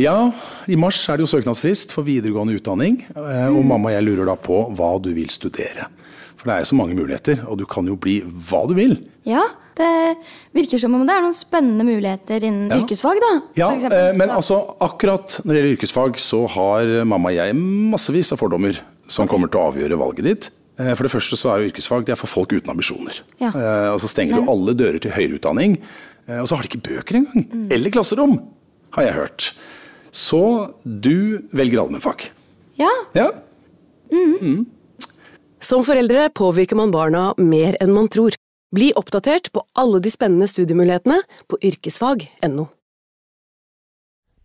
Ja, i mars er det jo søknadsfrist for videregående utdanning. eh, Og mamma og jeg lurer da på hva du vil studere. For det er jo så mange muligheter, og du kan jo bli hva du vil. Ja, det virker som om det er noen spennende muligheter innen Ja. yrkesfag, da. Ja, eksempel. eh, men altså akkurat når det gjelder yrkesfag, så har mamma og jeg massevis av fordommer som kommer til å avgjøre valget ditt. Eh, For det første så er jo yrkesfag det er for folk uten ambisjoner. Ja. Eh, Og så stenger du alle dører til høyere utdanning. eh, Og så har de ikke bøker engang. Mm. Eller klasserom, har jeg hørt. Så du velger allmennfag. Ja, Ja, Som foreldre påvirker man barna mer enn man tror. Bli oppdatert på alle de spennende studiemulighetene på yrkesfag.no.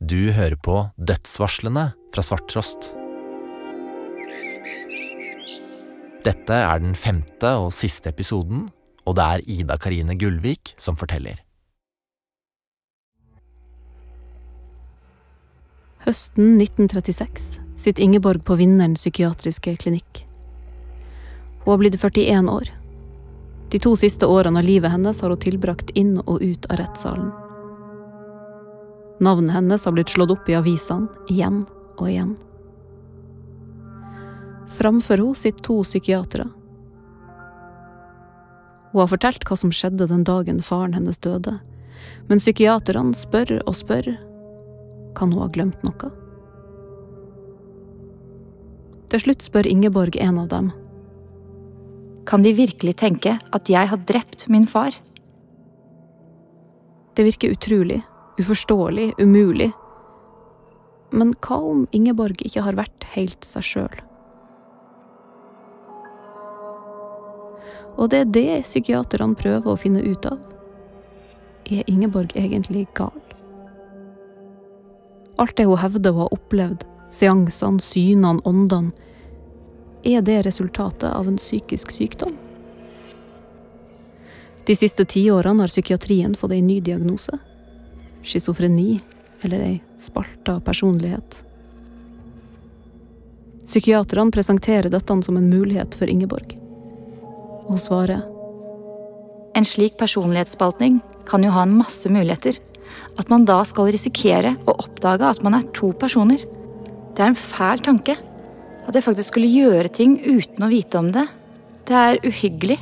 Du hører på Dødsvarslene fra Svarttrost. Dette er den femte og siste episoden, og det er Ida Karine Gullvik som forteller. Høsten 1936 sitter Ingeborg på Vinneren psykiatriske klinikk. Hun har blitt 41 år. De to siste årene av livet hennes har hun tilbrakt inn og ut av rettssalen. Navnet hennes har blitt slått opp i avisene igjen og igjen. Framfor henne sitter to psykiatere. Hun har fortalt hva som skjedde den dagen faren hennes døde, men psykiaterne spør og spør kan hun ha glemt noe? Til slutt spør Ingeborg en av dem. Kan de virkelig tenke at jeg har drept min far? Det virker utrolig, uforståelig, umulig. Men hva om Ingeborg ikke har vært helt seg sjøl? Og det er det psykiaterne prøver å finne ut av. Er Ingeborg egentlig gal? Alt det hun hevder hun har opplevd, seansene, synene, åndene, er det resultatet av en psykisk sykdom? De siste tiårene har psykiatrien fått en ny diagnose. Schizofreni, eller ei spalta personlighet. Psykiaterne presenterer dette som en mulighet for Ingeborg. Hun svarer En slik personlighetsspaltning kan jo ha en masse muligheter. At man da skal risikere å oppdage at man er to personer. Det er en fæl tanke. At jeg faktisk skulle gjøre ting uten å vite om det. Det er uhyggelig.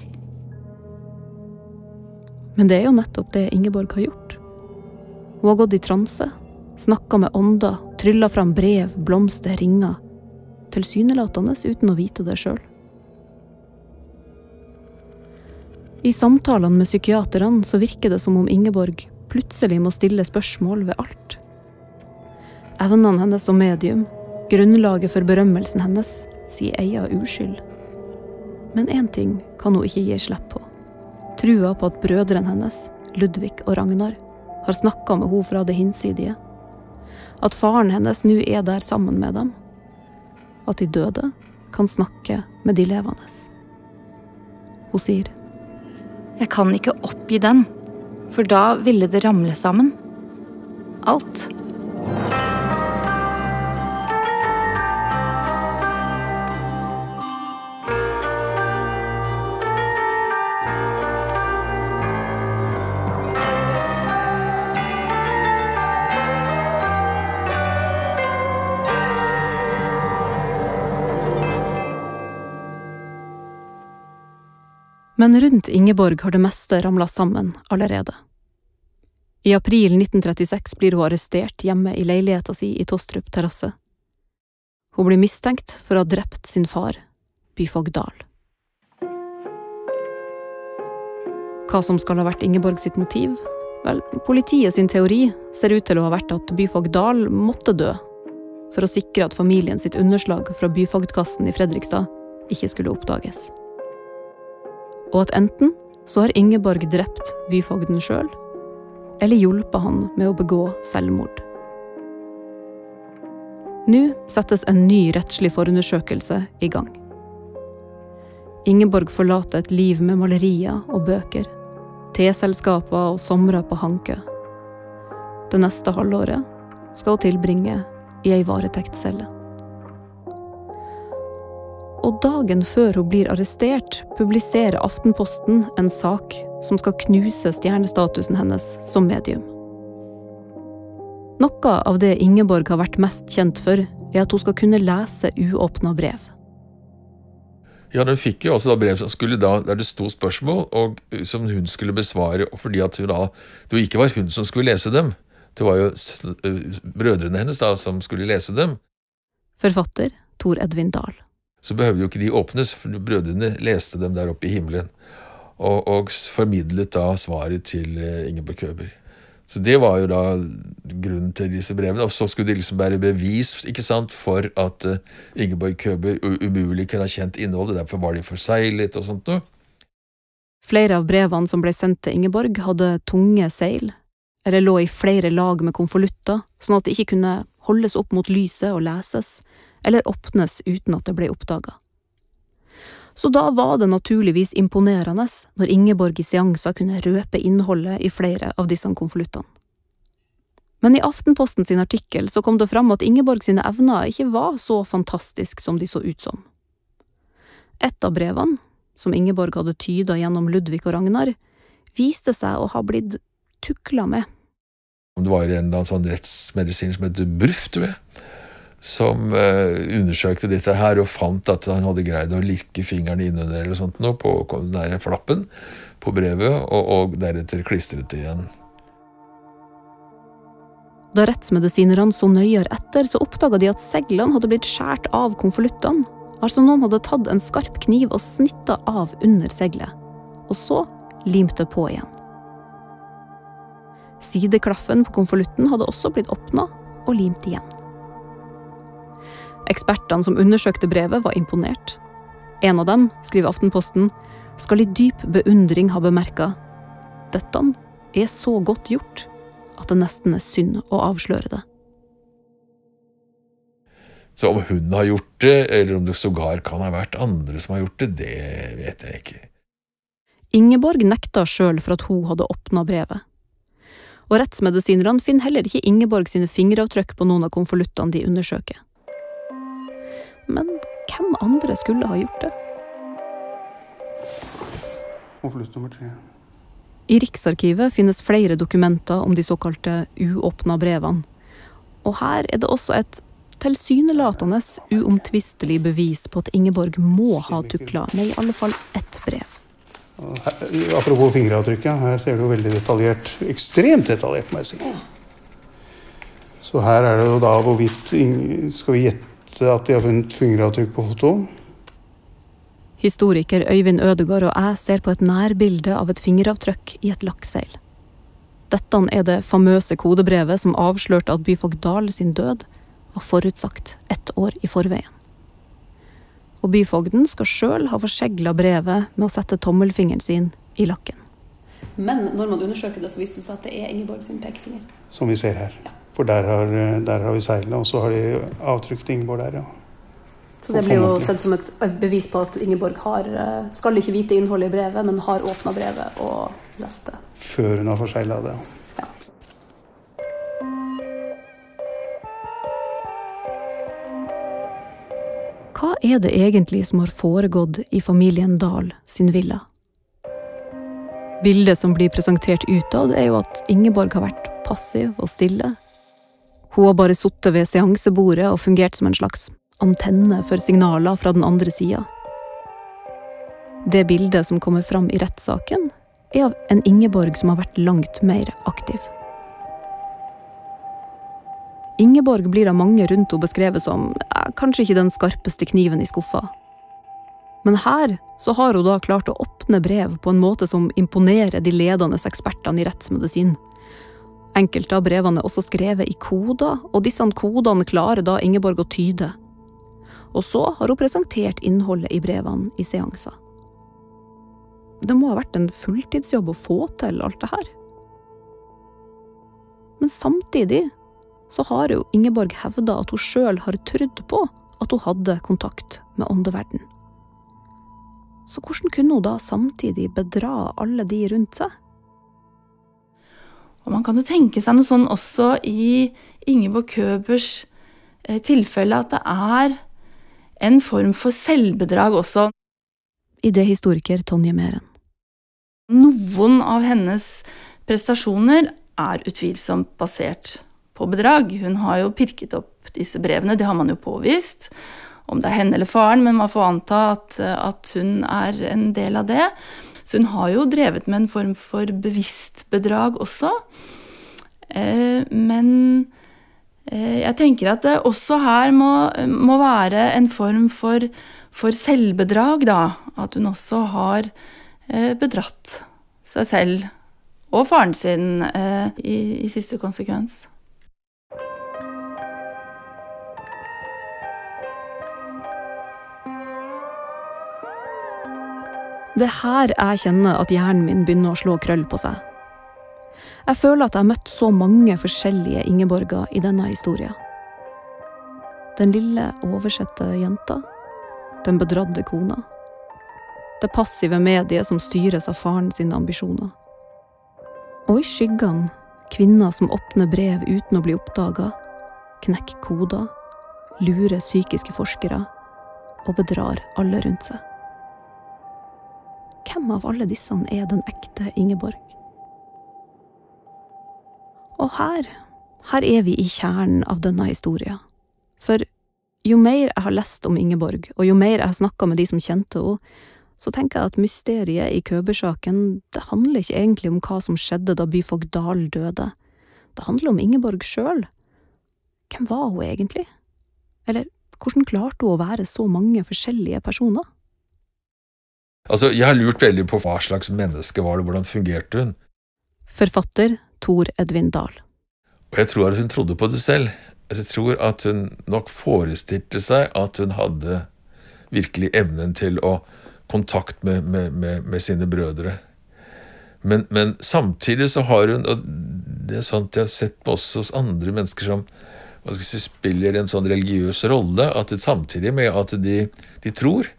Men det er jo nettopp det Ingeborg har gjort. Hun har gått i transe, snakka med ånder, trylla fram brev, blomster, ringer. Tilsynelatende uten å vite det sjøl. I samtalene med psykiaterne så virker det som om Ingeborg plutselig må stille spørsmål ved alt. Evnene hennes som medium, grunnlaget for berømmelsen hennes, sier Eia uskyld. Men én ting kan hun ikke gi slipp på. Trua på at brødrene hennes, Ludvig og Ragnar, har snakka med henne fra det hinsidige. At faren hennes nå er der sammen med dem. At de døde kan snakke med de levende. Hun sier Jeg kan ikke oppgi den, for da ville det ramle sammen. Alt. Men rundt Ingeborg har det meste ramla sammen allerede. I april 1936 blir hun arrestert hjemme i leiligheta si i Tostrup terrasse. Hun blir mistenkt for å ha drept sin far, byfogd Dahl. Hva som skal ha vært Ingeborg sitt motiv? Vel, politiet sin teori ser ut til å ha vært at byfogd Dahl måtte dø, for å sikre at familien sitt underslag fra byfogdkassen i Fredrikstad ikke skulle oppdages og at enten så har Ingeborg drept byfogden sjøl, eller hjulpet han med å begå selvmord. Nå settes en ny rettslig forundersøkelse i gang. Ingeborg forlater et liv med malerier og bøker, teselskaper og somre på Hankø. Det neste halvåret skal hun tilbringe i ei varetektscelle. Og dagen før hun blir arrestert, publiserer Aftenposten en sak som skal knuse stjernestatusen hennes som medium. Noe av det Ingeborg har vært mest kjent for, er at hun skal kunne lese uåpna brev. Ja, Hun fikk jo også da brev som skulle da, der det sto spørsmål, og som hun skulle besvare fordi at hun da, det ikke var hun som skulle lese dem. Det var jo brødrene hennes da som skulle lese dem. Forfatter Tor Edvin Dahl. Så behøvde jo ikke de åpnes, for brødrene leste dem der oppe i himmelen. Og, og formidlet da svaret til Ingeborg Køber. Så det var jo da grunnen til disse brevene. Og så skulle de liksom bære bevis ikke sant, for at uh, Ingeborg Køber umulig kunne ha kjent innholdet. Derfor var de forseglet og sånt noe. Flere av brevene som ble sendt til Ingeborg, hadde tunge seil, eller lå i flere lag med konvolutter, sånn at de ikke kunne holdes opp mot lyset og leses, eller åpnes uten at det ble oppdaga. Så da var det naturligvis imponerende når Ingeborg i seanser kunne røpe innholdet i flere av disse konvoluttene. Men i Aftenposten sin artikkel så kom det fram at Ingeborg sine evner ikke var så fantastisk som de så ut som. Et av brevene, som Ingeborg hadde tyda gjennom Ludvig og Ragnar, viste seg å ha blitt tukla med. Det var en eller annen sånn rettsmedisin som het Bruff, tror jeg som uh, undersøkte dette her og fant at han hadde greid å lirke fingrene innunder eller sånt noe på den der flappen på brevet, og, og deretter klistret det igjen. Da rettsmedisinerne så nøyere etter, så oppdaga de at seglene hadde blitt skåret av konvoluttene. Altså noen hadde tatt en skarp kniv og snitta av under seglet, og så limt det på igjen. Sideklaffen på konvolutten hadde også blitt åpna og limt igjen. Ekspertene som undersøkte brevet, var imponert. En av dem, skriver Aftenposten, skal i dyp beundring ha bemerka dette er så godt gjort at det nesten er synd å avsløre det. Så om hun har gjort det, eller om det sågar kan ha vært andre som har gjort det, det vet jeg ikke. Ingeborg nekta sjøl for at hun hadde åpna brevet. Og rettsmedisinerne finner heller ikke Ingeborg sine fingeravtrykk på noen av konvoluttene de undersøker. Men hvem andre skulle ha gjort det? Konvolutt nummer tre. I Riksarkivet finnes flere dokumenter om de såkalte uåpna brevene. Og her er det også et tilsynelatende uomtvistelig bevis på at Ingeborg må ha tukla med i alle fall ett brev. Her, apropos fingeravtrykket, her ser du veldig detaljert. Ekstremt detaljert, må jeg si. Så her er det jo da hvorvidt Skal vi gjette at de har funnet fingeravtrykk på foto. Historiker Øyvind Ødegård og jeg ser på et nærbilde av et fingeravtrykk i et lakseil. Dette er det famøse kodebrevet som avslørte at byfogd Dahl sin død var forutsagt ett år i forveien. Og byfogden skal sjøl ha forsegla brevet med å sette tommelfingeren sin i lakken. Men når man undersøker det, så viser det seg at det er Ingeborg sin pekefinger. Som vi ser her. Ja. For der har, der har vi seilet, og så har de avtrykt Ingeborg der, ja. Så det blir jo sett som et bevis på at Ingeborg har, eh, skal ikke vite innholdet i brevet, men har åpna brevet og lest det. Før hun har forsegla det. Ja. Hva er det egentlig som har foregått i familien Dahl sin villa? Bildet som blir presentert utad, er jo at Ingeborg har vært passiv og stille, hun har bare sittet ved seansebordet og fungert som en slags antenne for signaler fra den andre sida. Det bildet som kommer fram i rettssaken, er av en Ingeborg som har vært langt mer aktiv. Ingeborg blir av mange rundt henne beskrevet som eh, kanskje ikke den skarpeste kniven i skuffa. Men her så har hun da klart å åpne brev på en måte som imponerer de ledende ekspertene i rettsmedisin. Enkelte av brevene er også skrevet i koder, og disse kodene klarer da Ingeborg å tyde. Og så har hun presentert innholdet i brevene i seanser. Det må ha vært en fulltidsjobb å få til alt det her. Men samtidig så har jo Ingeborg hevda at hun sjøl har trodd på at hun hadde kontakt med åndeverden. Så hvordan kunne hun da samtidig bedra alle de rundt seg? Og man kan jo tenke seg noe sånn også i Ingeborg Købers eh, tilfelle, at det er en form for selvbedrag også. Idéhistoriker Tonje Meren. Noen av hennes prestasjoner er utvilsomt basert på bedrag. Hun har jo pirket opp disse brevene, det har man jo påvist. Om det er henne eller faren, men man får anta at, at hun er en del av det. Så hun har jo drevet med en form for bevisst bedrag også. Eh, men eh, jeg tenker at det også her må, må være en form for, for, selvbedrag, da. At hun også har eh, bedratt seg selv og faren sin i, i siste konsekvens. Det er her jeg kjenner at hjernen min begynner å slå krøll på seg. Jeg føler at jeg har møtt så mange forskjellige Ingeborger i denne historien. Den lille, oversette jenta. Den bedradde kona. Det passive mediet som styres av faren sine ambisjoner. Og i skyggene kvinner som åpner brev uten å bli oppdaga, knekker koder, lurer psykiske forskere og bedrar alle rundt seg. Hvem av alle disse er den ekte Ingeborg? Og her, her er vi i kjernen av denne historien. For jo mer jeg har lest om Ingeborg, og jo mer jeg har snakka med de som kjente henne, så tenker jeg at mysteriet i Køber-saken, det handler ikke egentlig om hva som skjedde da byfolk Dahl døde. Det handler om Ingeborg sjøl. Hvem var hun egentlig? Eller hvordan klarte hun å være så mange forskjellige personer? Altså, Jeg har lurt veldig på hva slags menneske var det, hvordan fungerte hun? Forfatter Tor Edvin Dahl. Og jeg tror at hun trodde på det selv. Jeg tror at hun nok forestilte seg at hun hadde virkelig evnen til å kontakt med, med, med, med sine brødre. Men, men, samtidig så har hun Og det er sånt jeg har sett på også hos andre mennesker som si, spiller en sånn religiøs rolle, at samtidig med at de, de tror,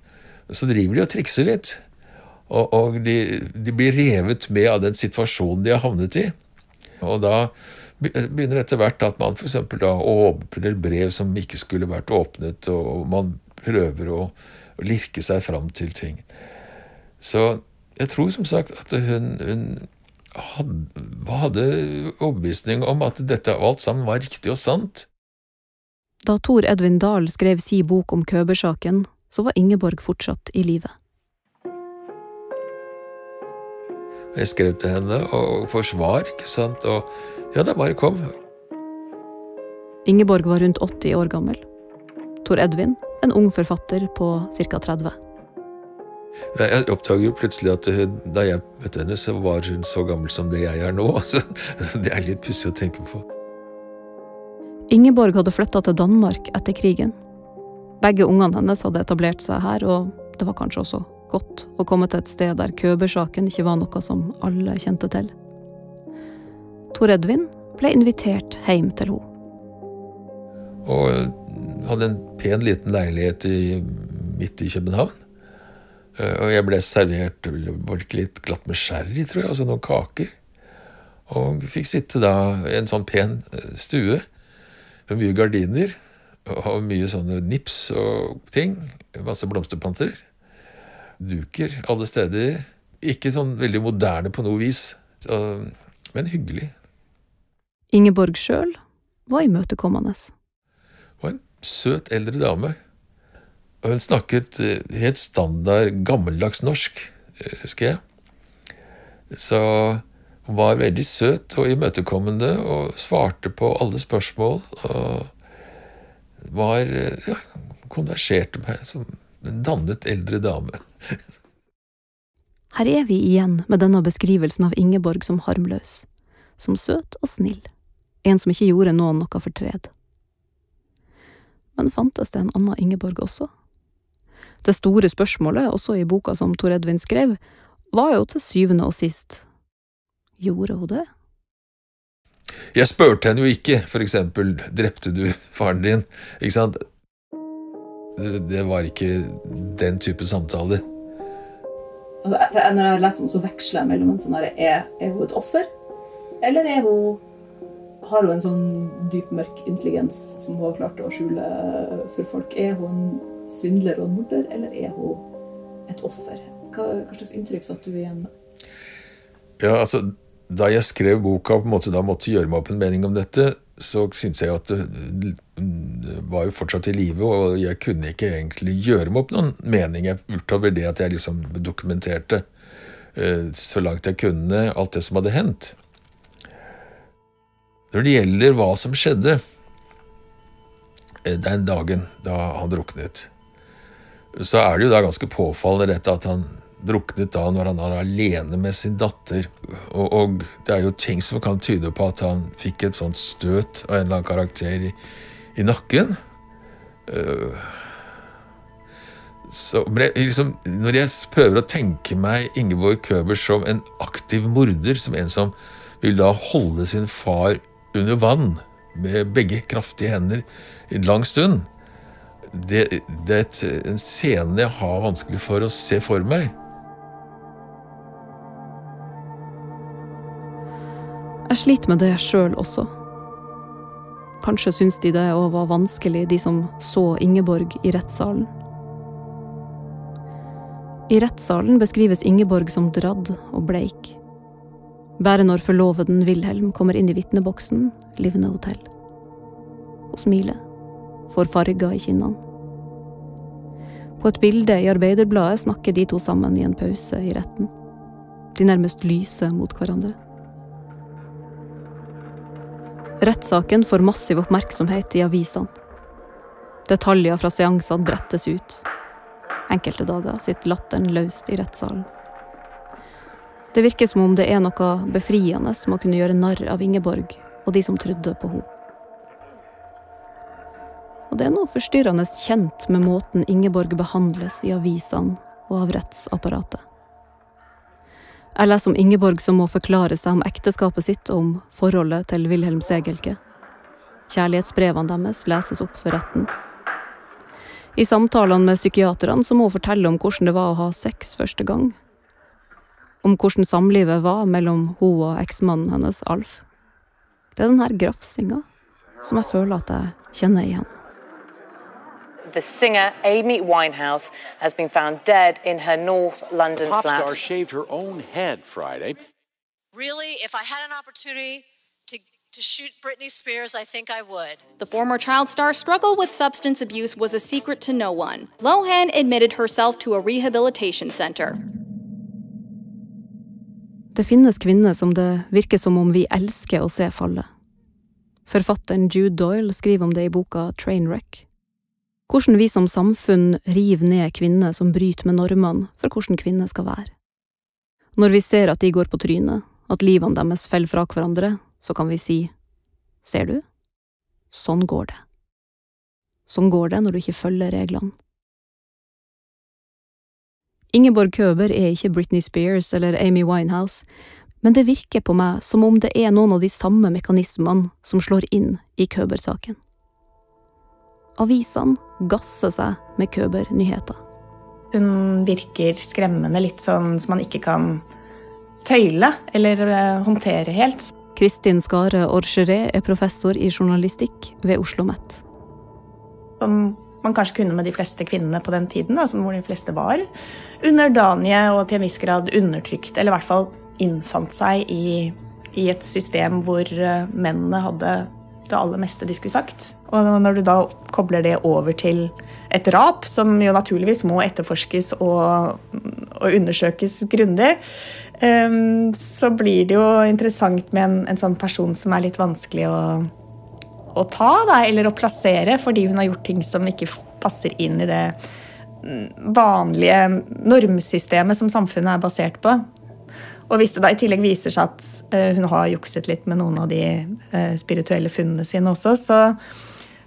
så driver de og trikser litt. Og, og de, de, blir revet med av den situasjonen de har havnet i. Og da begynner etter hvert at man f.eks. da åpner brev som ikke skulle vært åpnet, og man prøver å, å lirke seg fram til ting. Så jeg tror som sagt at hun, hun hadde, hadde overbevisning om at dette alt sammen var riktig og sant. Da Tor Edvin Dahl skrev si bok om Køber-saken, så var Ingeborg fortsatt i live. Jeg skrev til henne og får svar, ikke sant, og ja, det bare kom. Ingeborg var rundt 80 år gammel. Tor Edvin, en ung forfatter på ca. 30. Jeg oppdager jo plutselig at hun, da jeg møtte henne, så var hun så gammel som det jeg er nå. Det er litt pussig å tenke på. Ingeborg hadde flytta til Danmark etter krigen. Begge ungene hennes hadde etablert seg her, og det var kanskje også godt å komme til et sted der Køber-saken ikke var noe som alle kjente til. Tor Edvin ble invitert hjem til henne. Og hadde en pen, liten leilighet i, midt i København. Eh, og jeg ble servert litt glatt med sherry, tror jeg, altså noen kaker. Og fikk sitte da i en sånn pen eh, stue med mye gardiner og mye sånne nips og ting. Masse blomsterplanter. Duker alle steder. Ikke sånn veldig moderne på noe vis, men hyggelig. Ingeborg sjøl var imøtekommende. Var en søt eldre dame. Og hun snakket eh, helt standard gammeldags norsk, eh, husker jeg. Så hun var veldig søt og imøtekommende og svarte på alle spørsmål. og var ja, konverserte meg som en dannet eldre dame. Her er vi igjen med denne beskrivelsen av Ingeborg som harmløs, som søt og snill, en som ikke gjorde noen noe fortred. Men fantes det en annen Ingeborg også? Det store spørsmålet, også i boka som Tor Edvin skrev, var jo til syvende og sist gjorde hun det? Jeg spurte henne jo ikke, eksempel, drepte du faren din? Ikke sant? Det, var ikke den type samtaler. Altså, når jeg leser om så veksler jeg mellom en sånn her er, er hun et offer? Eller er hun har hun en sånn dyp, mørk intelligens som hun har klart å skjule for folk? Er hun en svindler og en morder, eller er hun et offer? Hva, hva slags inntrykk satte du igjen med? Ja, altså, Da jeg skrev boka og på en måte da måtte gjøre meg opp en mening om dette, så syntes jeg at det, det var jo fortsatt i live, og jeg kunne ikke egentlig gjøre meg opp noen mening utover det at jeg liksom dokumenterte eh, så langt jeg kunne alt det som hadde hendt. Når det gjelder hva som skjedde eh, den dagen da han druknet, så er det jo da ganske påfallende dette at han druknet da når han er alene med sin datter. Og, og, det er jo ting som kan tyde på at han fikk et sånt støt av en eller annen karakter i, i nakken. Uh, så, liksom, når jeg prøver å tenke meg Ingeborg Køber som en aktiv morder, som en som vil da holde sin far under vann med begge kraftige hender en lang stund det, det er et, en scene jeg har vanskelig for å se for meg. Jeg sliter med det sjøl også. Kanskje syns de det òg var vanskelig, de som så Ingeborg i rettssalen. I rettssalen beskrives Ingeborg som dradd og bleik. Bare når forloveden Wilhelm kommer inn i vitneboksen, hun til. Hun smiler, får farger i kinnene. På et bilde i Arbeiderbladet snakker de to sammen i en pause i retten. De nærmest lyser mot hverandre. Rettssaken får massiv oppmerksomhet i avisene. Detaljer fra seansene brettes ut. Enkelte dager sitter latteren løst i rettssalen. Det virker som om det er noe befriende med å kunne gjøre narr av Ingeborg og de som trodde på henne. Og det er noe forstyrrende kjent med måten Ingeborg behandles i avisene og av rettsapparatet. Jeg leser om Ingeborg som må forklare seg om ekteskapet sitt og om forholdet til Wilhelm Segelke. Kjærlighetsbrevene deres leses opp for retten. I samtalene med psykiaterne så må hun fortelle om hvordan det var å ha sex første gang. Om hvordan samlivet var mellom hun og eksmannen hennes, Alf. Det er den her grafsinga som jeg føler at jeg kjenner igjen. The singer Amy Winehouse has been found dead in her North London the pop flat. star shaved her own head Friday. Really, if I had an opportunity to, to shoot Britney Spears, I think I would. The former child star struggle with substance abuse was a secret to no one. Lohan admitted herself to a rehabilitation center. Det finnes kvinner som det virker som om vi elsker å se falle. Forfatteren Jude Doyle skriver om det i boka Trainwreck. Hvordan vi som samfunn river ned kvinner som bryter med normene for hvordan kvinner skal være. Når vi ser at de går på trynet, at livene deres faller fra hverandre, så kan vi si, ser du, sånn går det. Sånn går det når du ikke følger reglene. Ingeborg Køber er ikke Britney Spears eller Amy Winehouse, men det virker på meg som om det er noen av de samme mekanismene som slår inn i Køber-saken. Avisene gasser seg med Køber-nyheter. Hun virker skremmende, litt sånn som man ikke kan tøyle eller eh, håndtere helt. Kristin Skare-Orgeret er professor i journalistikk ved Oslo OsloMet. Som man kanskje kunne med de fleste kvinnene på den tiden, som hvor de fleste var underdanige og til en viss grad undertrykt, eller i hvert fall innfant seg i, i et system hvor eh, mennene hadde det aller meste de skulle sagt. Og når du da kobler det over til et drap, som jo naturligvis må etterforskes og, og undersøkes grundig, um, så blir det jo interessant med en, en, sånn person som er litt vanskelig å, å ta, da, eller å plassere, fordi hun har gjort ting som ikke passer inn i det vanlige normsystemet som samfunnet er basert på. Og hvis det da i tillegg viser seg at uh, hun har jukset litt med noen av de uh, spirituelle funnene sine også, så,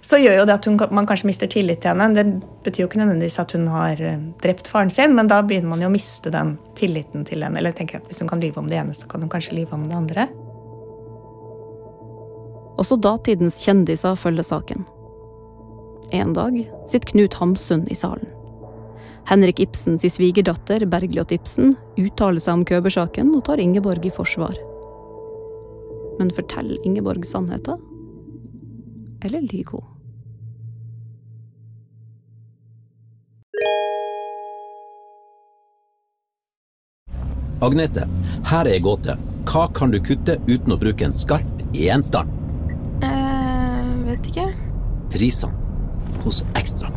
så, gjør jo det at hun, man kanskje mister tillit til henne. Det betyr jo ikke nødvendigvis at hun har uh, drept faren sin, men da begynner man jo å miste den tilliten til henne. Eller tenker at hvis hun kan lyve om det ene, så kan hun kanskje lyve om det andre. Også datidens kjendiser følger saken. En dag sitter Knut Hamsun i salen. Henrik Ibsens svigerdatter, Bergljot Ibsen, uttaler seg om Køber-saken og tar Ingeborg i forsvar. Men forteller Ingeborg sannheten? Eller lyver hun? Agnete, her er ei gåte. Hva kan du kutte uten å bruke en skarp gjenstand? eh, vet ikke. Prisene hos Ekstra.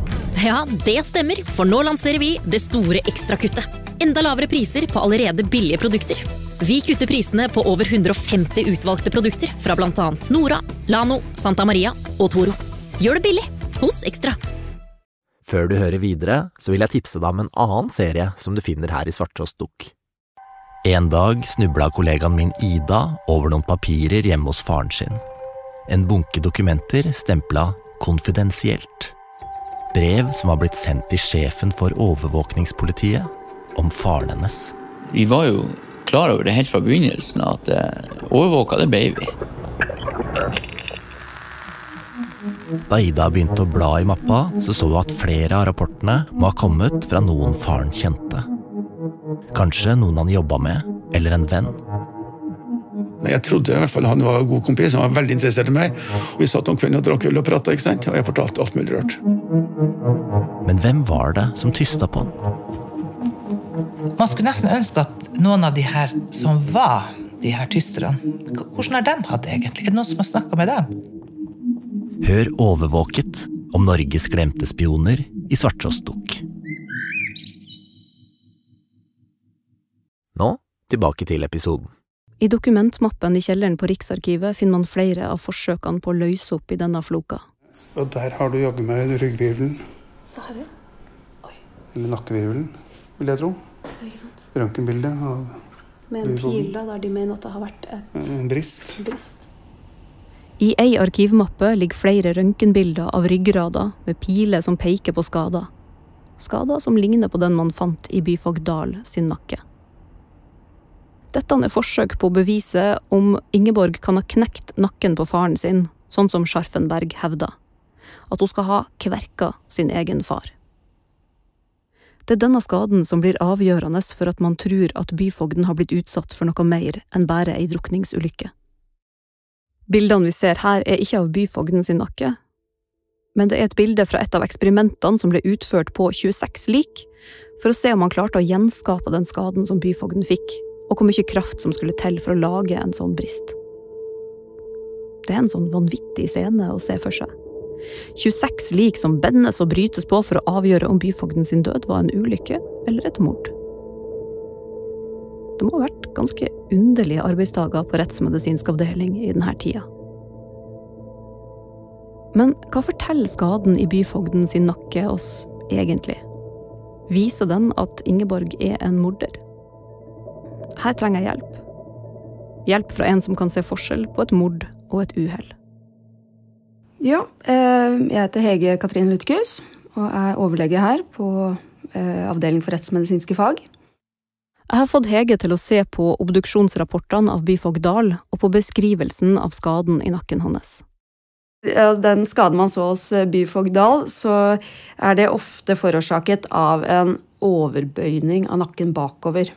Ja, det stemmer, for nå lanserer vi det store ekstrakuttet. Enda lavere priser på allerede billige produkter. Vi kutter prisene på over 150 utvalgte produkter fra bl.a. Nora, Lano, Santa Maria og Toro. Gjør det billig hos Ekstra. Før du hører videre, så vil jeg tipse deg om en annen serie som du finner her i Svarttrost Dukk. En dag snubla kollegaen min Ida over noen papirer hjemme hos faren sin. En bunke dokumenter stempla konfidensielt. Brev som var blitt sendt til sjefen for overvåkningspolitiet om faren hennes. Vi var jo klar over det helt fra begynnelsen, at eh, overvåka, det ble vi. Da Ida begynte å bla i mappa, så så hun at flere av rapportene må ha kommet fra noen faren kjente. Kanskje noen han jobba med, eller en venn. Jeg trodde i hvert fall han var en god kompis, han var veldig interessert i meg. Vi satt om kvelden og drakk øl og prata, og jeg fortalte alt mulig rørt. Men hvem var det som tysta på han? Man skulle nesten ønske at noen av de her som var de her tysterne, hvordan har de hatt det egentlig? Er det noen som har snakka med dem? Hør Overvåket om Norges glemte spioner i Svarttrost Nå tilbake til episoden. I dokumentmappen i kjelleren på Riksarkivet finner man flere av forsøkene på å løse opp i denne floka. Og der har du jaggu meg ryggvirvelen. Eller nakkevirvelen, vil jeg tro. Røntgenbilde av Med en pil da, der de mener at det har vært et en brist. brist. I ei arkivmappe ligger flere røntgenbilder av ryggrader med piler som peker på skader. Skader som ligner på den man fant i Byfogd Dahl sin nakke. Dette er forsøk på å bevise om Ingeborg kan ha knekt nakken på faren sin, sånn som Scharfenberg hevda. At hun skal ha kverka sin egen far. Det er denne skaden som blir avgjørende for at man tror at byfogden har blitt utsatt for noe mer enn bare ei drukningsulykke. Bildene vi ser her er ikke av byfogden sin nakke, men det er et bilde fra et av eksperimentene som ble utført på 26 lik, for å se om man klarte å gjenskape den skaden som byfogden fikk, og hvor mye kraft som skulle til for å lage en sånn brist. Det er en sånn vanvittig scene å se for seg. 26 lik som bendes og brytes på for å avgjøre om byfogden sin død var en ulykke eller et mord. Det må ha vært ganske underlige arbeidsdager på rettsmedisinsk avdeling i denne tida. Men hva forteller skaden i byfogden sin nakke oss egentlig? Viser den at Ingeborg er en morder? Her trenger jeg hjelp. Hjelp fra en som kan se forskjell på et mord og et uhell. Ja, eh, jeg heter Hege Katrine Lutkus og er overlege her på eh, avdeling for rettsmedisinske fag. Jeg har fått Hege til å se på obduksjonsrapportene av Byfogd Dahl og på beskrivelsen av skaden i nakken hans. Den skaden man så hos eh, Byfogd Dahl, så er det ofte forårsaket av en overbøyning av nakken bakover.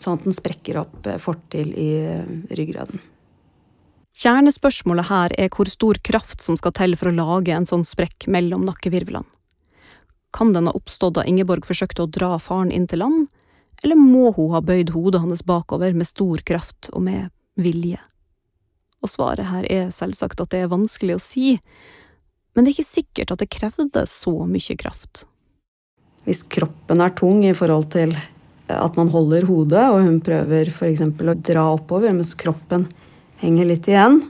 Sånn at den sprekker opp eh, fortil i eh, ryggraden. Kjernespørsmålet her er hvor stor kraft som skal til for å lage en sånn sprekk mellom nakkevirvlene. Kan den ha oppstått da Ingeborg forsøkte å dra faren inn til land, eller må hun ha bøyd hodet hans bakover med stor kraft og med vilje? Og svaret her er selvsagt at det er vanskelig å si, men det er ikke sikkert at det krevde så mye kraft. Hvis kroppen er tung i forhold til at man holder hodet, og hun prøver f.eks. å dra oppover mens kroppen henger litt igjen,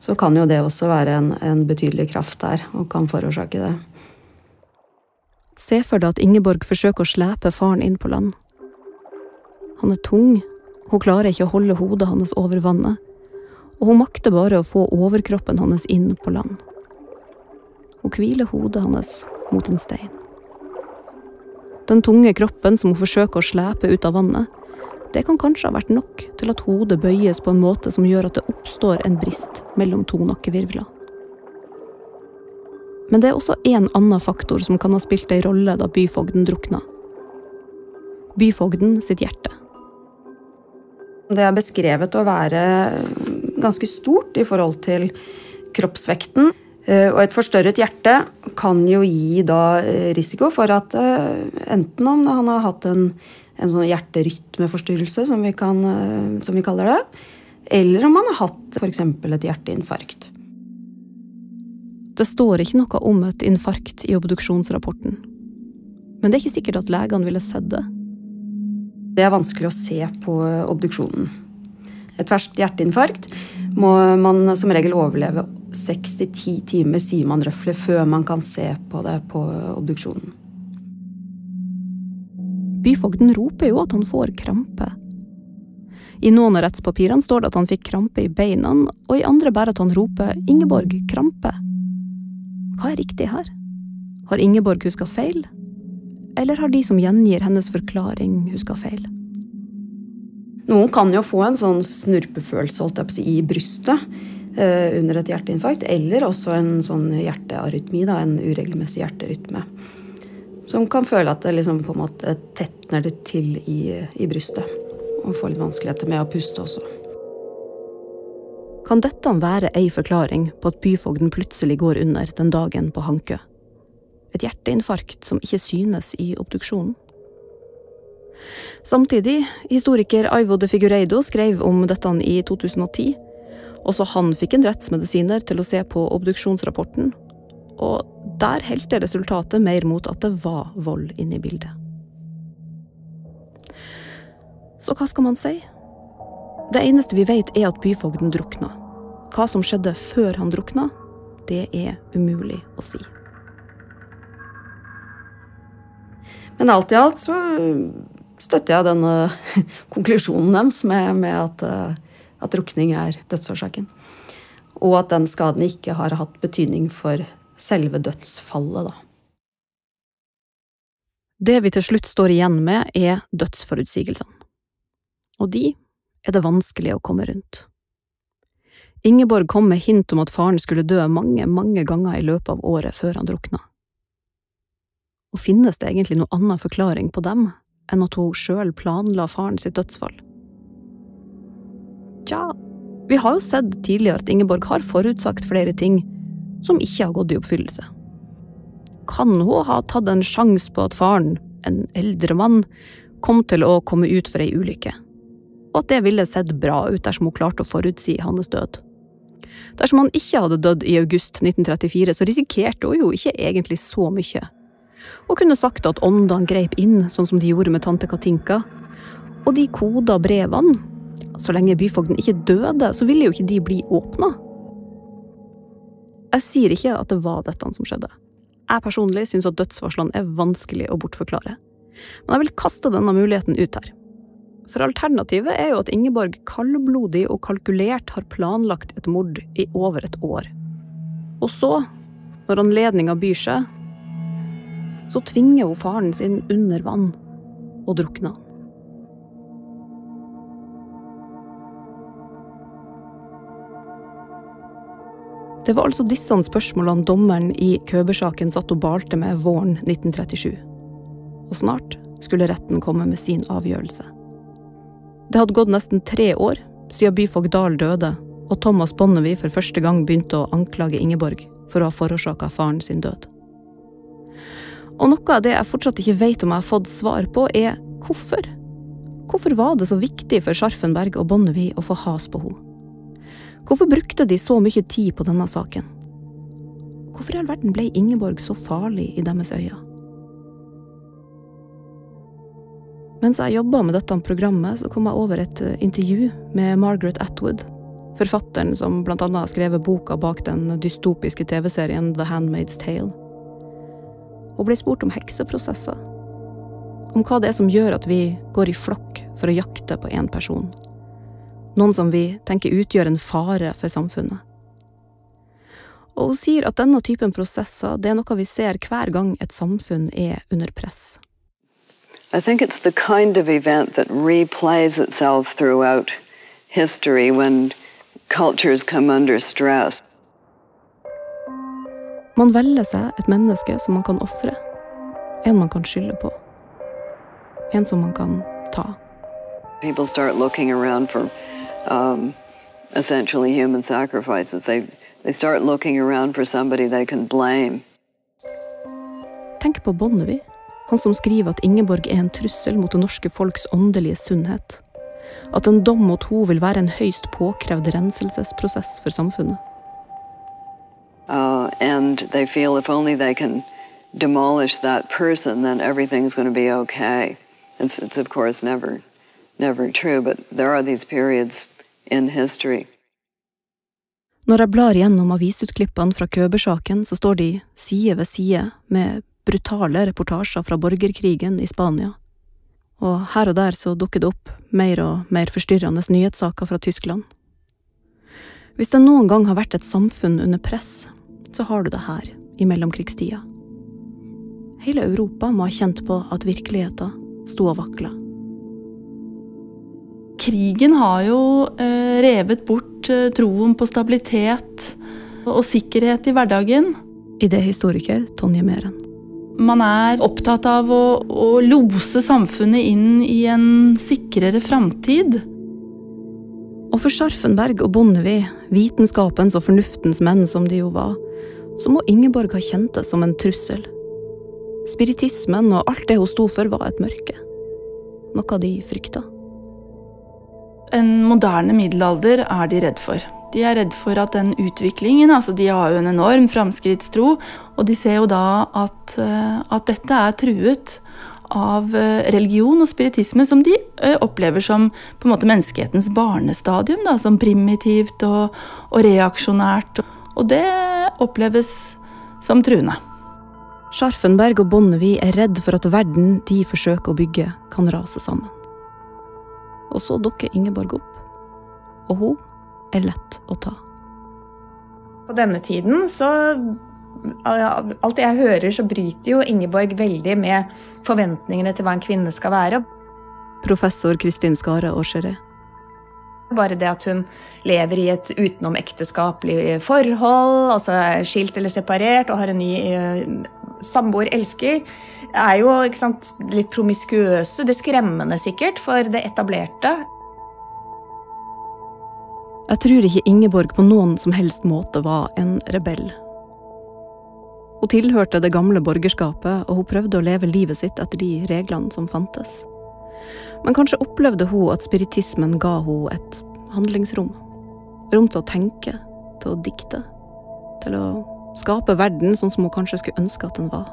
så kan jo det også være en, en betydelig kraft der, og kan forårsake det. Se for deg at Ingeborg forsøker å slepe faren inn på land. Han er tung, hun klarer ikke å holde hodet hans over vannet, og hun makter bare å få overkroppen hans inn på land. Hun hviler hodet hans mot en stein. Den tunge kroppen som hun forsøker å slepe ut av vannet, det kan kanskje ha vært nok til at hodet bøyes på en måte som gjør at det oppstår en brist mellom to nakkevirvler. Men det er også en annen faktor som kan ha spilt ei rolle da byfogden drukna. Byfogden sitt hjerte. Det er beskrevet å være ganske stort i forhold til kroppsvekten. Eh, Og et forstørret hjerte kan jo gi da eh, risiko for at eh, enten om han har hatt en en sånn hjerterytmeforstyrrelse, som vi, kan, som vi kaller det. Eller om han har hatt f.eks. et hjerteinfarkt. Det står ikke noe om et infarkt i obduksjonsrapporten. Men det er ikke sikkert at legene ville sett det. Det er vanskelig å se på obduksjonen. Et ferskt hjerteinfarkt må man som regel overleve seks til ti timer, sier man røftlig, før man kan se på det på obduksjonen. Byfogden roper jo at han får krampe. I noen av rettspapirene står det at han fikk krampe i beina, og i andre bare at han roper 'Ingeborg, krampe'. Hva er riktig her? Har Ingeborg huska feil? Eller har de som gjengir hennes forklaring, huska feil? Noen kan jo få en sånn snurpefølelse si, i brystet eh, under et hjerteinfarkt, eller også en sånn hjertearytmi, da, en uregelmessig hjerterytme. Som kan føle at det liksom på en måte tetner det til i, i brystet. Og får litt vanskeligheter med å puste også. Kan dette være ei forklaring på at byfogden plutselig går under den dagen på Hankø? Et hjerteinfarkt som ikke synes i obduksjonen? Samtidig, historiker Aivo de Figureido skrev om dette i 2010. Også han fikk en rettsmedisiner til å se på obduksjonsrapporten. Og der helte resultatet mer mot at det var vold inne i bildet. Så hva skal man si? Det eneste vi vet, er at byfogden drukna. Hva som skjedde før han drukna, det er umulig å si. Men alt i alt så støtter jeg denne konklusjonen deres med, med at, eh, at drukning er dødsårsaken. Og at den skaden ikke har hatt betydning for selve dødsfallet, da. Det vi til slutt står igjen med, er dødsforutsigelsene. Og de er det vanskelig å komme rundt. Ingeborg kom med hint om at faren skulle dø mange, mange ganger i løpet av året før han drukna. Og finnes det egentlig noen annen forklaring på dem enn at hun sjøl planla faren sitt dødsfall. Tja, vi har jo sett tidligere at Ingeborg har forutsagt flere ting som ikke har gått i oppfyllelse. Kan hun ha tatt en sjanse på at faren, en eldre mann, kom til å komme ut for ei ulykke, og at det ville sett bra ut dersom hun klarte å forutsi hans død? Dersom han ikke hadde dødd i august 1934, så risikerte hun jo ikke egentlig så mye og kunne sagt at åndene greip inn, sånn som de gjorde med tante Katinka. Og de koda brevene. Så lenge byfogden ikke døde, så ville jo ikke de bli åpna. Jeg sier ikke at det var dette som skjedde. Jeg personlig syns at dødsvarslene er vanskelig å bortforklare. Men jeg vil kaste denne muligheten ut her. For alternativet er jo at Ingeborg kaldblodig og kalkulert har planlagt et mord i over et år. Og så, når anledninga byr seg, så tvinger hun faren sin under vann og drukner. Det var altså disse spørsmålene dommeren i Køber-saken satt og balte med våren 1937. Og snart skulle retten komme med sin avgjørelse. Det hadde gått nesten tre år siden byfogd Dahl døde, og Thomas Bonnevie for første gang begynte å anklage Ingeborg for å ha forårsaka faren sin død. Og noe av det jeg fortsatt ikke vet om jeg har fått svar på, er hvorfor? Hvorfor var det så viktig for Scharfenberg og Bonnevie å få has på henne? Hvorfor brukte de så mye tid på denne saken? Hvorfor i all verden ble Ingeborg så farlig i deres øyne? Mens jeg jobba med dette programmet, så kom jeg over et eh, intervju med Margaret Atwood, forfatteren som blant annet har skrevet boka bak den dystopiske TV-serien The Handmaid's Tale og ble spurt om hekseprosesser. Om hva det er som gjør at vi går i flokk for å jakte på én person. Noen som vi tenker utgjør en fare for samfunnet. Og hun sier at denne typen prosesser det er noe vi ser hver gang et samfunn er under press. I think it's the kind of event that replays itself throughout history when cultures come under stress. Man velger seg et menneske som man kan ofre. En man kan skylde på. En som man kan ta. People start looking around for um, essentially human sacrifices. They, they start looking around for somebody they can blame. Tenk på Bonnevie. Han som skriver at Ingeborg er en trussel mot det norske folks åndelige sunnhet. At en dom mot henne vil være en høyst påkrevd renselsesprosess for samfunnet. Uh, and they feel if only they can demolish that person, then everything's going to be okay. It's, it's of course never, never true, but there are these periods in history. Når jeg blar gjennom avisutklippene fra Køber-saken, så står de side ved side med brutale reportasjer fra borgerkrigen i Spania. Og her og der så dukker det opp mer og mer forstyrrende nyhetssaker fra Tyskland. Hvis det noen gang har vært et samfunn under press, så har du det her, i mellomkrigstida. Hele Europa må ha kjent på at virkeligheten sto og vakla. Krigen har jo eh, revet bort eh, troen på stabilitet og sikkerhet i hverdagen. Idéhistoriker Tonje Meren. Man er opptatt av å, å lose samfunnet inn i en sikrere framtid. Og for Scharfenberg og Bonnevie, vitenskapens og fornuftens menn som de jo var, så må Ingeborg ha kjent det som en trussel. Spiritismen og alt det hun sto for, var et mørke. Noe de frykta. En moderne middelalder er de redd for. De er redd for at den utviklingen altså De har jo en enorm framskrittstro, og de ser jo da at, eh, at dette er truet av eh, religion og spiritisme, som de eh, opplever som på en måte menneskehetens barnestadium. Da, som primitivt og, og reaksjonært. Og det oppleves som truende. Scharfenberg og Bonnevie er redd for at verden de forsøker å bygge, kan rase sammen. Og så dukker Ingeborg opp. Og hun er lett å ta. På denne tiden så Alt jeg hører, så bryter jo Ingeborg veldig med forventningene til hva en kvinne skal være. Professor Kristin Skare Aarskjeret. Bare det at hun lever i et utenomekteskapelig forhold, altså er skilt eller separert og har en ny eh, samboer, elsker, er jo sant, litt promiskuøse. Det skremmende sikkert for det etablerte. Jeg tror ikke Ingeborg på noen som helst måte var en rebell. Hun tilhørte det gamle borgerskapet, og hun prøvde å leve livet sitt etter de reglene som fantes. Men kanskje opplevde hun at spiritismen ga hun et handlingsrom. Rom til å tenke, til å dikte, til å skape verden sånn som hun kanskje skulle ønske at den var.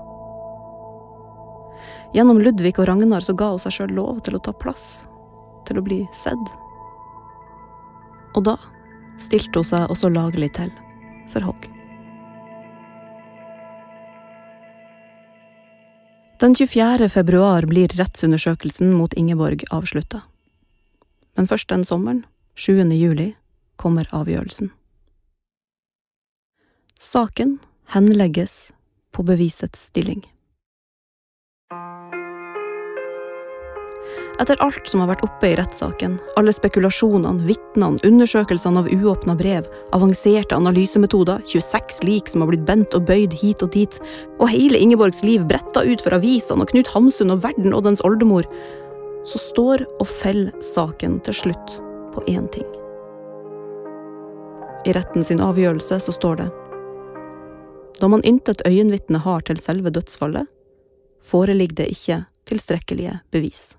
Gjennom Ludvig og Ragnar så ga hun seg sjøl lov til å ta plass, til å bli sedd. Og da stilte hun seg også lagelig til for hogg. Den 24. februar blir rettsundersøkelsen mot Ingeborg avslutta. Men først den sommeren, 7. juli, kommer avgjørelsen. Saken henlegges på bevisets stilling. Etter alt som har vært oppe i rettssaken, alle spekulasjonene, vitnene, undersøkelsene av uåpna brev, avanserte analysemetoder, 26 lik som har blitt bent og bøyd hit og dit, og hele Ingeborgs liv bretta ut for avisene og Knut Hamsun og verden og dens oldemor, så står og faller saken til slutt på én ting. I retten sin avgjørelse så står det Da man intet øyenvitne har til selve dødsfallet, foreligger det ikke tilstrekkelige bevis.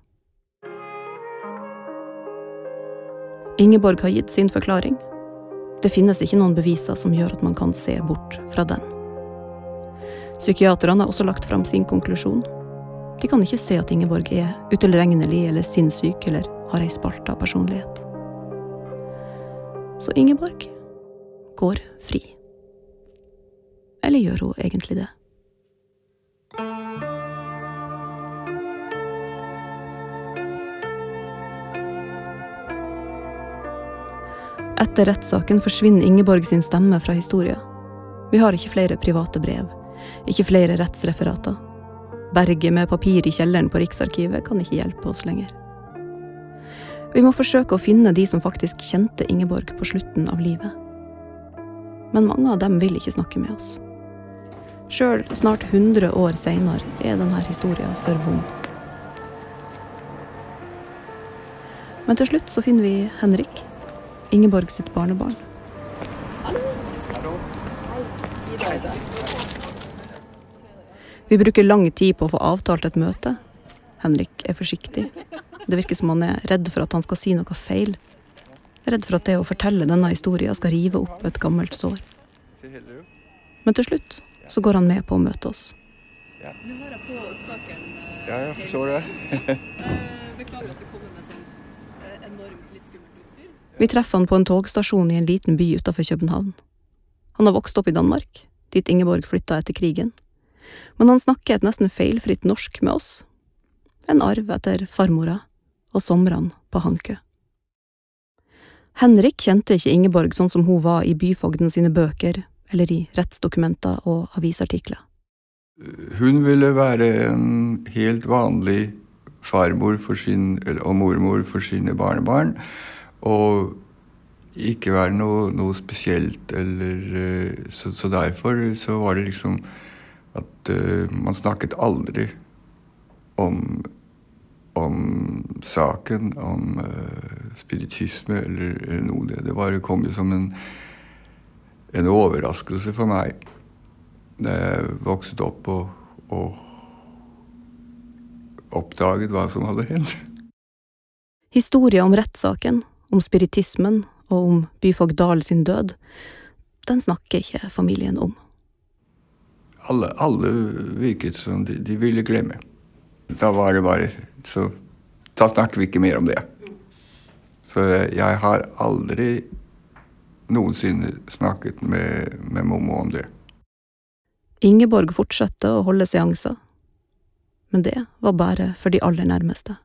Ingeborg har gitt sin forklaring. Det finnes ikke noen beviser som gjør at man kan se bort fra den. Psykiaterne har også lagt fram sin konklusjon. De kan ikke se at Ingeborg er utilregnelig eller sinnssyk eller har ei spalta personlighet. Så Ingeborg går fri. Eller gjør hun egentlig det? Etter rettssaken forsvinner Ingeborg sin stemme fra historien. Vi har ikke flere private brev, ikke flere rettsreferater. Berget med papir i kjelleren på Riksarkivet kan ikke hjelpe oss lenger. Vi må forsøke å finne de som faktisk kjente Ingeborg på slutten av livet. Men mange av dem vil ikke snakke med oss. Sjøl snart 100 år seinere er denne historien for vond. Men til slutt så finner vi Henrik, Ingeborg sitt barnebarn. Vi bruker lang tid på å få avtalt et møte. Henrik er forsiktig. Det virker som han er redd for at han skal si noe feil. Redd for at det å fortelle denne historien skal rive opp et gammelt sår. Men til slutt så går han med på å møte oss. Ja. Hører jeg forstår det. Beklager at vi kommer med sånt enormt litt skummelt utstyr. Vi treffer han på en togstasjon i en liten by utenfor København. Han har vokst opp i Danmark, dit Ingeborg flytta etter krigen. Men han snakker et nesten feilfritt norsk med oss. En arv etter farmora og somrene på Hankø. Henrik kjente ikke Ingeborg sånn som hun var i byfogden sine bøker eller i rettsdokumenter og avisartikler. Hun ville være en helt vanlig farmor sin, og mormor for sine barnebarn. Og ikke være noe, noe spesielt eller eh, så, så, derfor så var det liksom at uh, man snakket aldri om om saken, om uh, spiritisme eller, eller, noe. Det, det bare kom jo som en, en overraskelse for meg da jeg vokste opp og, og oppdaget hva som hadde hendt. Historie om rettssaken, om spiritismen og om byfogd Dahl sin død, den snakker ikke familien om. Alle, alle virket som de, de ville glemme. Da var det bare Så da snakker vi ikke mer om det. Så jeg har aldri noensinne snakket med, med Mommo om det. Ingeborg fortsatte å holde seanser, men det var bare for de aller nærmeste.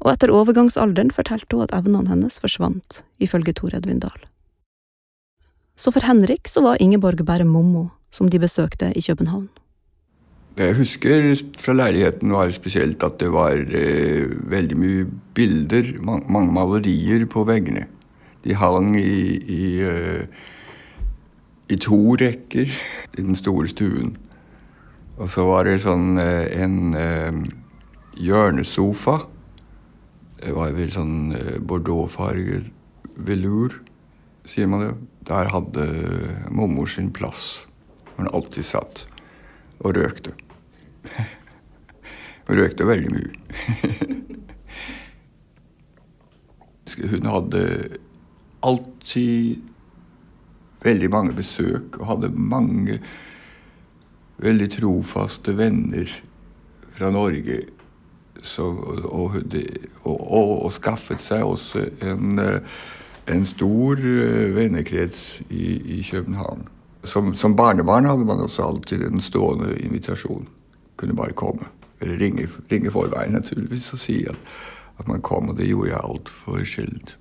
Og etter overgangsalderen fortalte hun at evnene hennes forsvant, ifølge Tor Edvin Dahl. Så for Henrik så var Ingeborg bare Mommo, som de besøkte i København. Jeg husker fra leiligheten, var spesielt at det var eh, veldig mye bilder, man, mange malerier på veggene. De hang i, i, uh, i, to rekker i den store stuen. Og så var det sånn uh, en uh, hjørnesofa. Det var vel sånn bordeauxfarget velur, sier man det. Der hadde mormor sin plass. Hun alltid satt og røkte. Hun røkte veldig mye. Hun hadde alltid veldig mange besøk og hadde mange veldig trofaste venner fra Norge. Så, og, og, og, og, skaffet seg også en, en stor eh, vennekrets i, i København. Som, som, barnebarn hadde man også alltid en stående invitasjon kunne bare komme. Eller ringe, ringe forveien, naturligvis, og si at, at man kom. Og det gjorde jeg altfor sjeldent.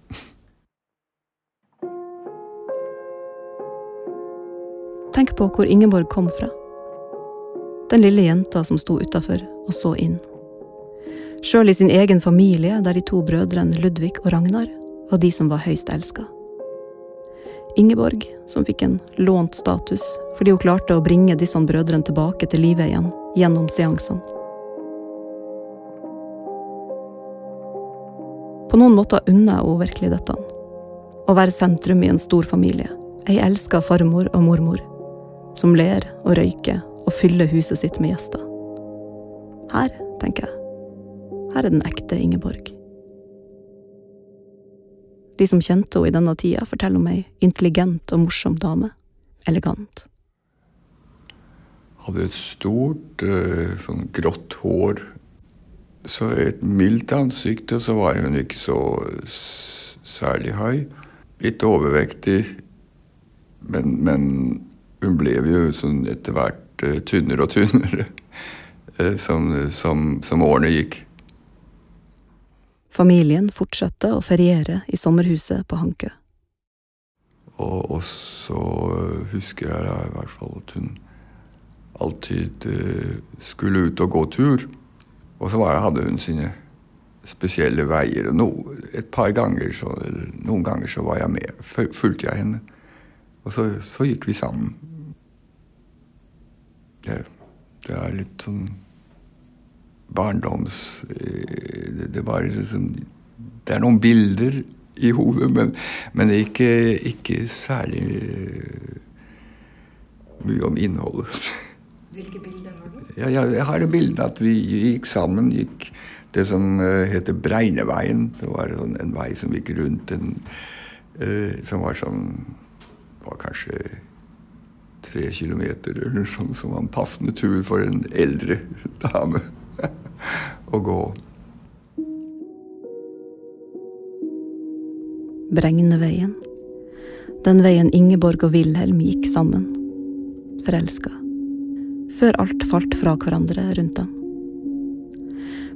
Tenk på hvor Ingeborg kom fra. Den lille jenta som sto utafor og så inn. Sjøl i sin egen familie, der de to brødrene Ludvig og Ragnar var de som var høyst elska. Ingeborg, som fikk en lånt status fordi hun klarte å bringe disse brødrene tilbake til livet igjen gjennom seansene. På noen måter unner jeg henne virkelig dette. Å være sentrum i en stor familie. Ei elska farmor og mormor. Som ler og røyker og fyller huset sitt med gjester. Her, tenker jeg, her er den ekte Ingeborg. De som kjente henne i denne tida, forteller om ei intelligent og morsom dame. Elegant. Hadde et stort, eh, sånn grått hår. Så et mildt ansikt, og så var hun ikke så særlig høy. Litt overvektig, men, men hun ble jo sånn etter hvert eh, tynnere og tynnere eh, som, som, som årene gikk. Familien fortsatte å feriere i sommerhuset på Hankø. Og, og så husker jeg da i hvert fall at hun alltid uh, skulle ut og gå tur. Og så det, hadde hun sine spesielle veier. Og no, et par ganger, så, noen ganger så var jeg med. Fulgte jeg henne. Og så, så gikk vi sammen. Det, det er litt sånn barndoms eh, det, var liksom Det er noen bilder i hodet, men, men ikke, ikke særlig eh, mye om innholdet. Hvilke bilder har du? Ja, ja, jeg har det bildet at vi gikk sammen. gikk det som uh, heter Breineveien. Det var sånn, en vei som gikk rundt en eh, Som var sånn var kanskje tre kilometer eller sånn, som var en passende tur for en eldre dame å gå. Bregneveien. Den veien Ingeborg og Wilhelm gikk sammen. Forelska. Før alt falt fra hverandre rundt dem.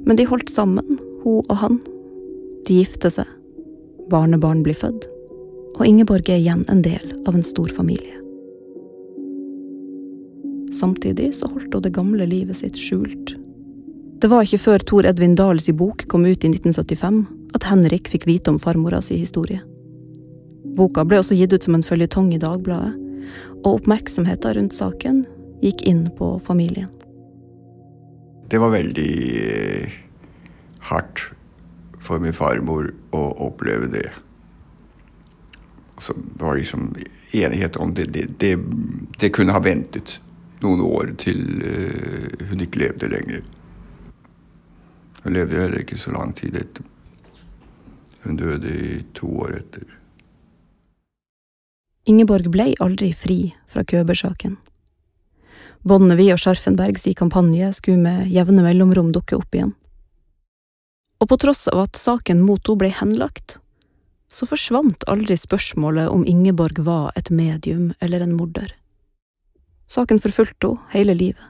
Men de holdt sammen, hun og han. De gifte seg. Barnebarn blir født. Og Ingeborg er igjen en del av en stor familie. Samtidig så holdt hun det gamle livet sitt skjult. Det var ikke før Tor Edvin Dahls bok kom ut i 1975 at Henrik fikk vite om farmora si historie. Boka ble også gitt ut som en føljetong i Dagbladet, og oppmerksomheten rundt saken gikk inn på familien. Det var veldig eh, hardt for min farmor å oppleve det. Altså, det var liksom enighet om det. Det, det, det kunne ha ventet noen år til uh, hun ikke levde lenger. Hun levde heller ikke så lang tid etter. Hun døde i to år etter. Ingeborg ble aldri fri fra Køber-saken. Bonnevie og Scharfenbergs kampanje skulle med jevne mellomrom dukke opp igjen. Og på tross av at saken mot henne ble henlagt, så forsvant aldri spørsmålet om Ingeborg var et medium eller en morder. Saken forfulgte henne hele livet.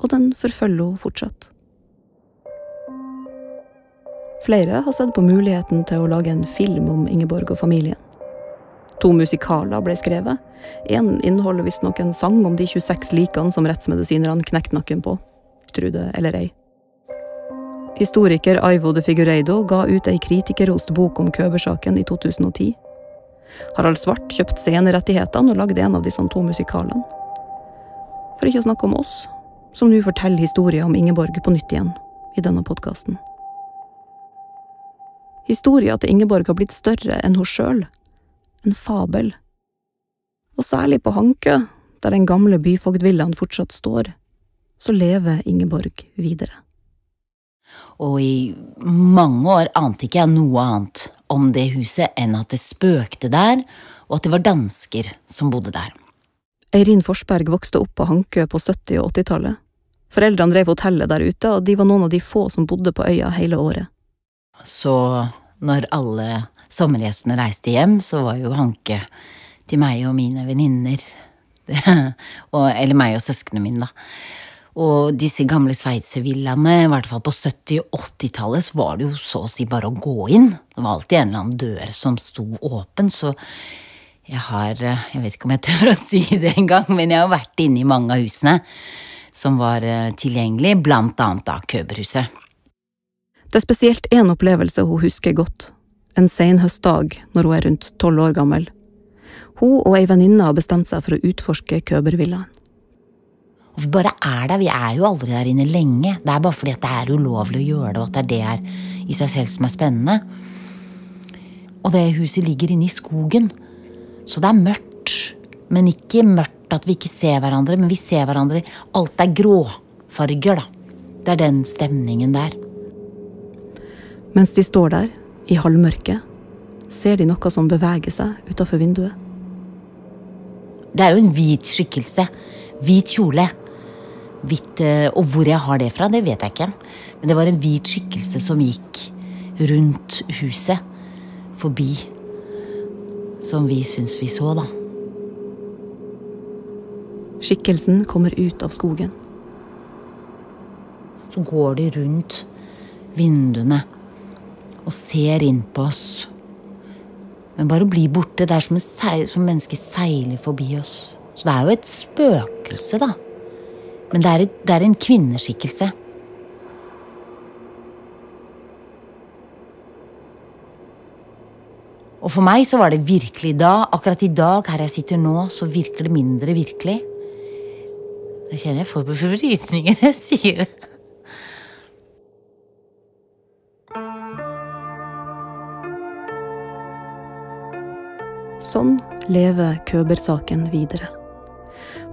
Og den forfølger henne fortsatt. Flere har sett på muligheten til å lage en film om Ingeborg og familien. To musikaler ble skrevet. Én inneholder visstnok en sang om de 26 likene som rettsmedisinerne knekte nakken på. Tro det eller ei. Historiker Aivo de Figureido ga ut ei kritikerrost bok om Køber-saken i 2010. Harald Svart kjøpte scenerettighetene og lagde en av disse to musikalene. For ikke å snakke om oss, som nå forteller historien om Ingeborg på nytt igjen i denne podkasten. Historia til Ingeborg har blitt større enn hun sjøl. En fabel. Og særlig på Hankø, der den gamle byfogdvillaen fortsatt står, så lever Ingeborg videre. Og i mange år ante ikke jeg noe annet om det huset enn at det spøkte der, og at det var dansker som bodde der. Eirin Forsberg vokste opp på Hankø på 70- og 80-tallet. Foreldrene drev hotellet der ute, og de var noen av de få som bodde på øya hele året. Så når alle sommergjestene reiste hjem, så var jo Hanke til meg og mine venninner. Eller meg og søsknene mine, da. Og disse gamle sveitservillaene, i hvert fall på 70- og 80-tallet, så var det jo så å si bare å gå inn. Det var alltid en eller annen dør som sto åpen, så jeg har Jeg vet ikke om jeg tør å si det engang, men jeg har vært inne i mange av husene som var tilgjengelige, tilgjengelig, blant annet da Køberhuset. Det er spesielt én opplevelse hun husker godt. En senhøstdag når hun er rundt tolv år gammel. Hun og ei venninne har bestemt seg for å utforske Købervillaen. Hvorfor bare er der. Vi er jo aldri der inne lenge. Det er bare fordi det er ulovlig å gjøre det, og at det er det her i seg selv som er spennende. Og det huset ligger inne i skogen. Så det er mørkt. Men ikke mørkt at vi ikke ser hverandre, men vi ser hverandre. Alt er gråfarger, da. Det er den stemningen der. Mens de står der, i halvmørket, ser de noe som beveger seg utafor vinduet. Det er jo en hvit skikkelse. Hvit kjole. Hvitt, eh, og hvor jeg har det fra, det vet jeg ikke. Men det var en hvit skikkelse som gikk rundt huset. Forbi. Som vi syns vi så, da. Skikkelsen kommer ut av skogen. Så går de rundt vinduene og ser inn på oss. Men bare å bli borte. Det er som, seil, som mennesket seiler forbi oss. Så det er jo et spøkelse, da. Men det er, et, det er en kvinneskikkelse. Og for meg så var det virkelig da, akkurat i dag, her jeg sitter nå, så virker det mindre virkelig. Da kjenner jeg får på frysninger når jeg sier det. Sånn lever Køber-saken videre.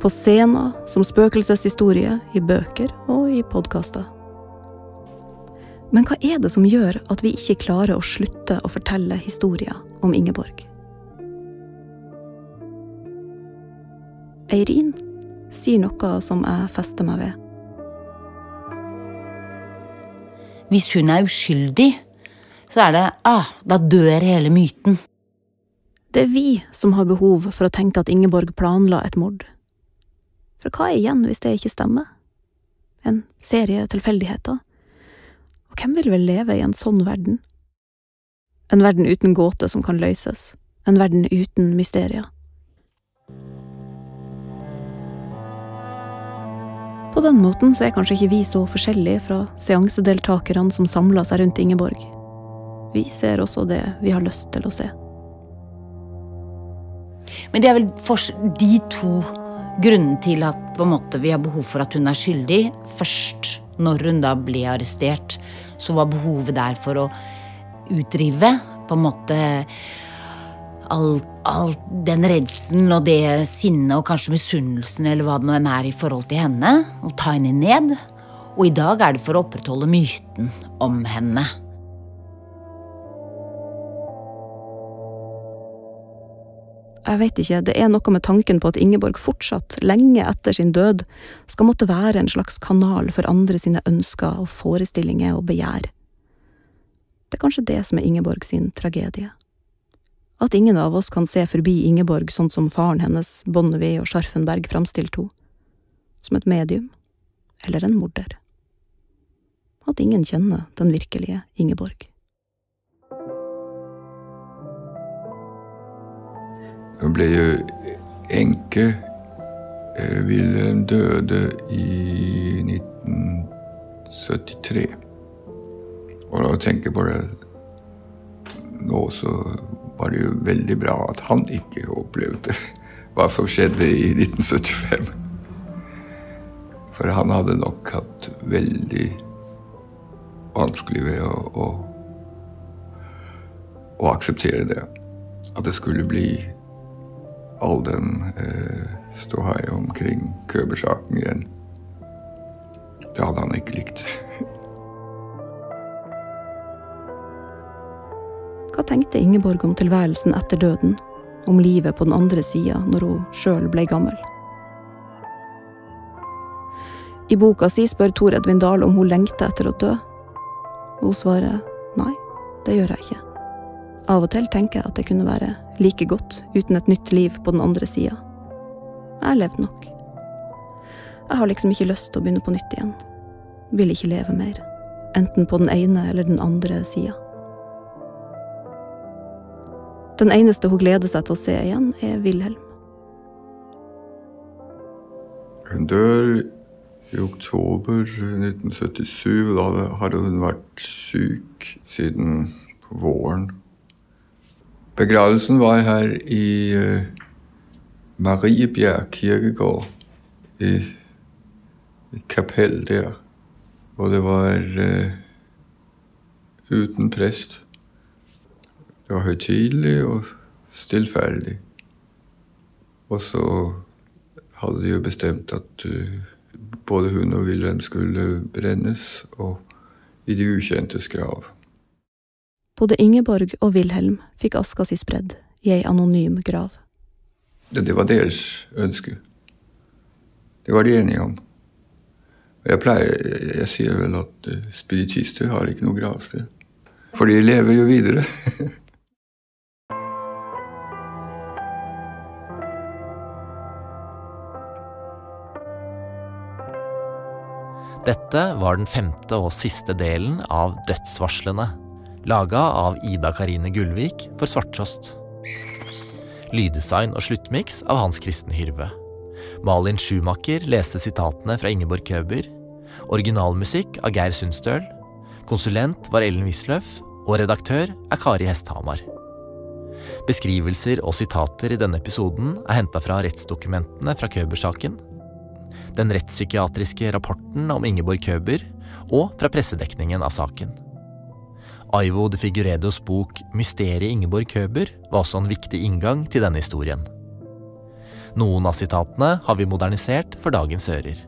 På scener, som spøkelseshistorie, i bøker og i podkaster. Men hva er det som gjør at vi ikke klarer å slutte å fortelle historier om Ingeborg? Eirin sier noe som jeg fester meg ved. Hvis hun er uskyldig, så er det ah, da dør hele myten. Det er vi som har behov for å tenke at Ingeborg planla et mord. For hva er igjen hvis det ikke stemmer? En serie tilfeldigheter? Og hvem vil vel leve i en sånn verden? En verden uten gåter som kan løses. En verden uten mysterier. På den måten så er kanskje ikke vi så forskjellige fra seansedeltakerne som samla seg rundt Ingeborg. Vi ser også det vi har lyst til å se. Men det er vel de to grunnene til at måte, vi har behov for at hun er skyldig. Først når hun da ble arrestert, så var behovet der for å utdrive på en måte all, all den redselen og det sinnet og kanskje misunnelsen eller hva det nå enn er i forhold til henne, og ta henne ned. Og i dag er det for å opprettholde myten om henne. Jeg vet ikke, det er noe med tanken på at Ingeborg fortsatt, lenge etter sin død, skal måtte være en slags kanal for andre sine ønsker og forestillinger og begjær. Det er kanskje det som er Ingeborg sin tragedie. At ingen av oss kan se forbi Ingeborg sånn som faren hennes, Bonnevie og Scharfenberg framstilte henne. Som et medium. Eller en morder. At ingen kjenner den virkelige Ingeborg. Hun ble jo enke. Wilhelm døde i 1973. Og når jeg tenker på det nå, så var det jo veldig bra at han ikke opplevde hva som skjedde i 1975. For han hadde nok hatt veldig vanskelig ved å, å, å akseptere det. At det skulle bli all den eh, ståhei omkring Køber-saken igjen. Det hadde han ikke likt. Hva tenkte Ingeborg om tilværelsen etter døden? Om livet på den andre sida når hun sjøl ble gammel? I boka si spør Tor Edvin Dahl om hun lengter etter å dø. Hun svarer nei, det gjør jeg ikke. Av og til tenker jeg at det kunne være like godt uten et nytt liv på den andre sida. Jeg har levd nok. Jeg har liksom ikke lyst til å begynne på nytt igjen. Vil ikke leve mer. Enten på den ene eller den andre sida. Den eneste hun gleder seg til å se igjen, er Wilhelm. Hun dør i oktober 1977. Da hadde hun vært syk siden våren. Begravelsen var her i uh, Mariebjerg kirkegård. I et kapell der. Og det var uh, uten prest. Det var høytidelig og stillferdig. Og så hadde de jo bestemt at uh, både hun og Wilhelm skulle brennes, og i de ukjentes grav. Både Ingeborg og Wilhelm fikk aska si spredd i ei anonym grav. Ja, det var deres ønske. Det var de enige om. Jeg pleier, jeg, sier vel at uh, spiritister har ikke noe gravsted. For de lever jo videre. Dette var den femte og siste delen av Dødsvarslene, laga av Ida Karine Gullvik for Svarttrost. Lyddesign og sluttmiks av Hans Kristen Hyrve. Malin Schumacher leste sitatene fra Ingeborg Køber. Originalmusikk av Geir Sundstøl. Konsulent var Ellen Wisløff, og redaktør er Kari Hesthamar. Beskrivelser og sitater i denne episoden er henta fra rettsdokumentene fra Køber-saken den rettspsykiatriske rapporten om Ingeborg Køber og fra pressedekningen av saken. Aivo de Figuredos bok 'Mysteriet Ingeborg Køber' var også en viktig inngang til denne historien. Noen av sitatene har vi modernisert for dagens ører.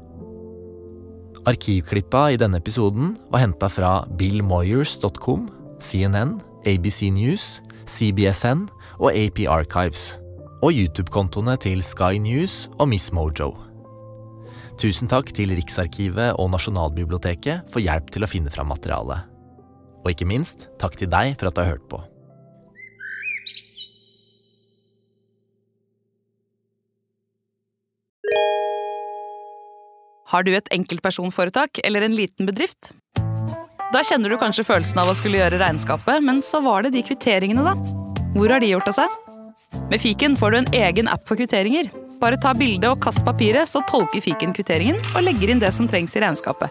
Arkivklippa i denne episoden var henta fra billmoyers.com, CNN, ABC News, CBSN og AP Archives, og YouTube-kontoene til Sky News og Miss Mojo. Tusen takk til Riksarkivet og Nasjonalbiblioteket for hjelp til å finne fram materialet. Og ikke minst, takk til deg for at du har hørt på. Har du et enkeltpersonforetak eller en liten bedrift? Da kjenner du kanskje følelsen av å skulle gjøre regnskapet, men så var det de kvitteringene, da. Hvor har de gjort av seg? Med fiken får du en egen app for kvitteringer. Bare ta bilde og kast papiret, så tolker fiken kvitteringen og legger inn det som trengs i regnskapet.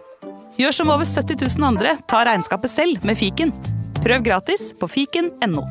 Gjør som over 70 000 andre, ta regnskapet selv med fiken. Prøv gratis på fiken.no.